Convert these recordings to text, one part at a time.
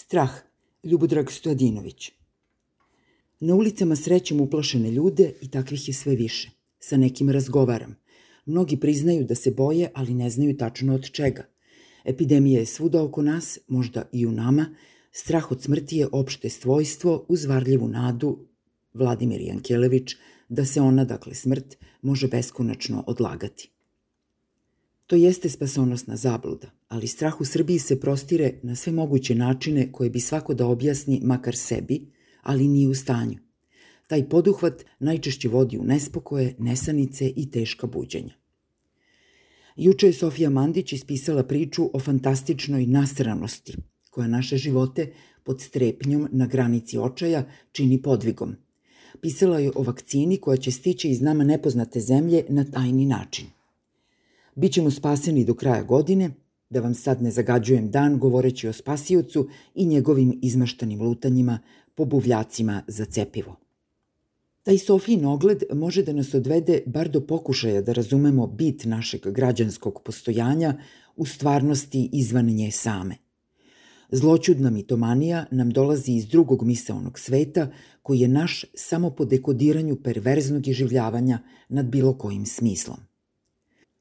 Strah, Ljubodrag Stojadinović. Na ulicama srećem uplašene ljude i takvih je sve više. Sa nekim razgovaram. Mnogi priznaju da se boje, ali ne znaju tačno od čega. Epidemija je svuda oko nas, možda i u nama. Strah od smrti je opšte svojstvo uz varljivu nadu Vladimir Jankelević da se ona, dakle smrt, može beskonačno odlagati. To jeste spasonosna zabluda, ali strah u Srbiji se prostire na sve moguće načine koje bi svako da objasni makar sebi, ali nije u stanju. Taj poduhvat najčešće vodi u nespokoje, nesanice i teška buđenja. Juče je Sofija Mandić ispisala priču o fantastičnoj nasranosti, koja naše živote pod strepnjom na granici očaja čini podvigom. Pisala je o vakcini koja će stići iz nama nepoznate zemlje na tajni način. Bićemo spaseni do kraja godine, da vam sad ne zagađujem dan govoreći o spasiocu i njegovim izmaštanim lutanjima po buvljacima za cepivo. Taj Sofijin ogled može da nas odvede bar do pokušaja da razumemo bit našeg građanskog postojanja u stvarnosti izvan nje same. Zloćudna mitomanija nam dolazi iz drugog misaonog sveta koji je naš samo po dekodiranju perverznog iživljavanja nad bilo kojim smislom.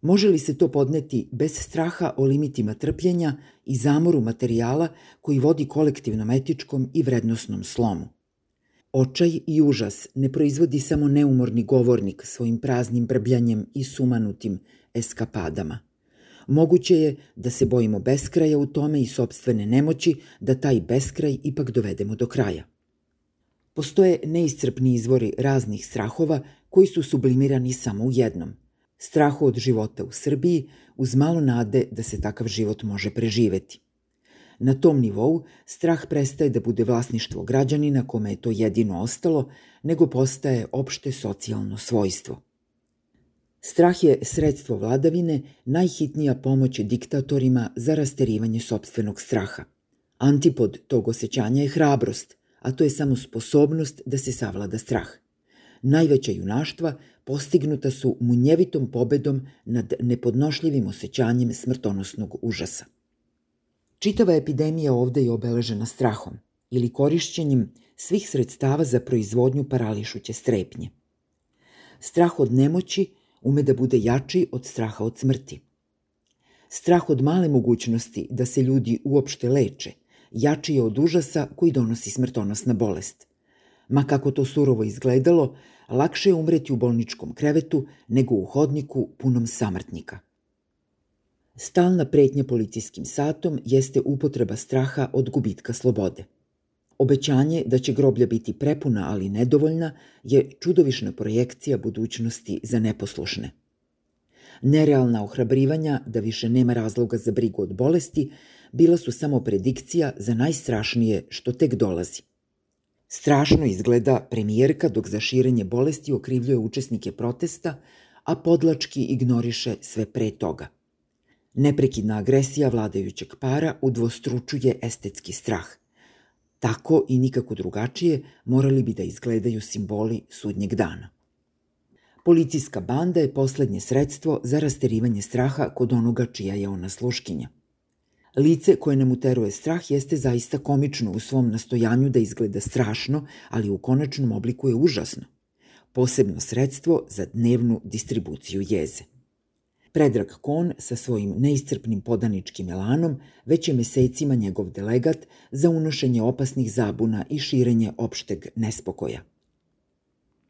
Može li se to podneti bez straha o limitima trpljenja i zamoru materijala koji vodi kolektivnom etičkom i vrednosnom slomu? Očaj i užas ne proizvodi samo neumorni govornik svojim praznim brbljanjem i sumanutim eskapadama. Moguće je da se bojimo beskraja u tome i sobstvene nemoći da taj beskraj ipak dovedemo do kraja. Postoje neiscrpni izvori raznih strahova koji su sublimirani samo u jednom – strahu od života u Srbiji uz malo nade da se takav život može preživeti. Na tom nivou strah prestaje da bude vlasništvo građanina kome je to jedino ostalo, nego postaje opšte socijalno svojstvo. Strah je sredstvo vladavine, najhitnija pomoć diktatorima za rasterivanje sobstvenog straha. Antipod tog osjećanja je hrabrost, a to je samo sposobnost da se savlada strah. Najveća junaštva postignuta su munjevitom pobedom nad nepodnošljivim osjećanjem smrtonosnog užasa. Čitava epidemija ovde je obeležena strahom ili korišćenjem svih sredstava za proizvodnju parališuće strepnje. Strah od nemoći ume da bude jači od straha od smrti. Strah od male mogućnosti da se ljudi uopšte leče, jači je od užasa koji donosi smrtonosna bolest. Ma kako to surovo izgledalo, lakše je umreti u bolničkom krevetu nego u hodniku punom samrtnika. Stalna pretnja policijskim satom jeste upotreba straha od gubitka slobode. Obećanje da će groblja biti prepuna, ali nedovoljna, je čudovišna projekcija budućnosti za neposlušne. Nerealna ohrabrivanja da više nema razloga za brigu od bolesti bila su samo predikcija za najstrašnije što tek dolazi – Strašno izgleda premijerka dok za širenje bolesti okrivljuje učesnike protesta, a podlački ignoriše sve pre toga. Neprekidna agresija vladajućeg para udvostručuje estetski strah. Tako i nikako drugačije morali bi da izgledaju simboli sudnjeg dana. Policijska banda je poslednje sredstvo za rasterivanje straha kod onoga čija je ona sluškinja. Lice koje nam uteruje strah jeste zaista komično u svom nastojanju da izgleda strašno, ali u konačnom obliku je užasno. Posebno sredstvo za dnevnu distribuciju jeze. Predrag Kon sa svojim neiscrpnim podaničkim elanom već je mesecima njegov delegat za unošenje opasnih zabuna i širenje opšteg nespokoja.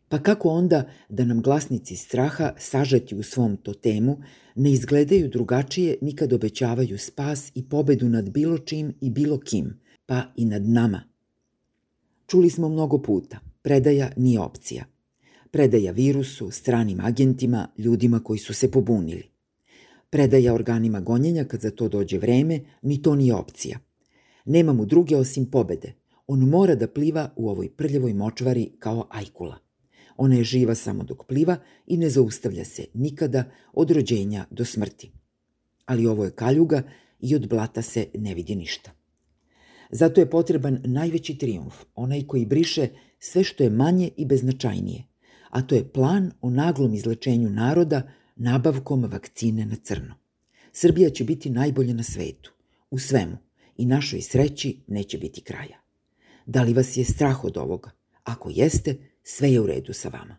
Pa kako onda da nam glasnici straha, sažeti u svom totemu, ne izgledaju drugačije nikad obećavaju spas i pobedu nad bilo čim i bilo kim, pa i nad nama. Čuli smo mnogo puta, predaja nije opcija. Predaja virusu, stranim agentima, ljudima koji su se pobunili. Predaja organima gonjenja kad za to dođe vreme, ni to nije opcija. Nema mu druge osim pobede. On mora da pliva u ovoj prljavoj močvari kao ajkula. Ona je živa samo dok pliva i ne zaustavlja se nikada od rođenja do smrti. Ali ovo je kaljuga i od blata se ne vidi ništa. Zato je potreban najveći triumf, onaj koji briše sve što je manje i beznačajnije, a to je plan o naglom izlečenju naroda nabavkom vakcine na crno. Srbija će biti najbolje na svetu, u svemu, i našoj sreći neće biti kraja. Da li vas je strah od ovoga? Ako jeste, sve je u redu sa vama.